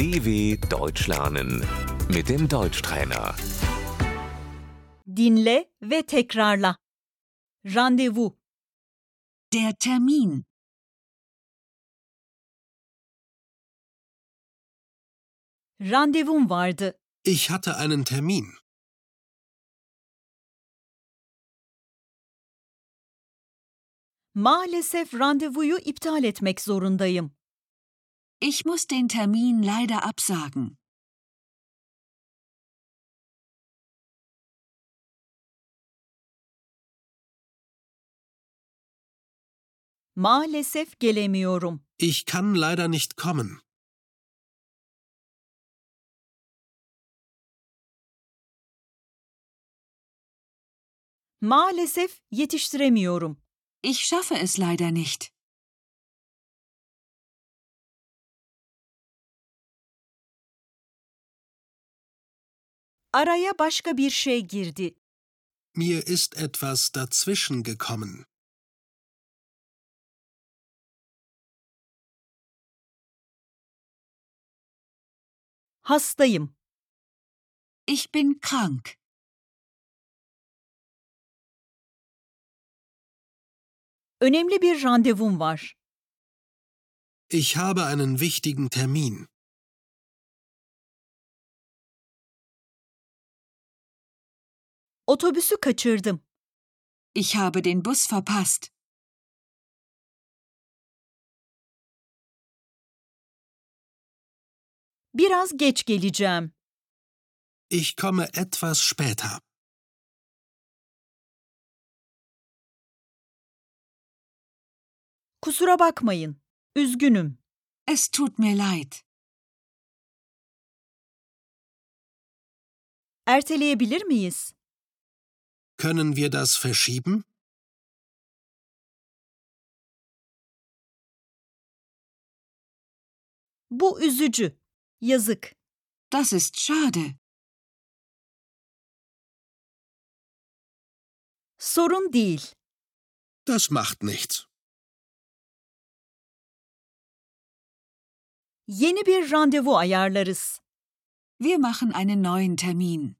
DW Deutsch lernen mit dem Deutschtrainer. Dinle ve tekrarla. Randevu, Der Termin. randevum vardı. Ich hatte einen Termin. Maalesef randevuyu iptal etmek zorundayım. Ich muss den Termin leider absagen. Maalesef gelemiyorum. Ich kann leider nicht kommen. Maalesef yetiştiremiyorum. Ich schaffe es leider nicht. Araya başka bir şey girdi. Mir ist etwas dazwischen gekommen. Hastayım. Ich bin krank. Önemli bir randevum var. Ich habe einen wichtigen Termin. Otobüsü kaçırdım. Ich habe den Bus verpasst. Biraz geç geleceğim. Ich komme etwas später. Kusura bakmayın. Üzgünüm. Es tut mir leid. Erteleyebilir miyiz? Können wir das verschieben? Bu üzücü. Yazık. Das ist schade. Sorun değil. Das macht nichts. Yeni bir randevu ayarlarız. Wir machen einen neuen Termin.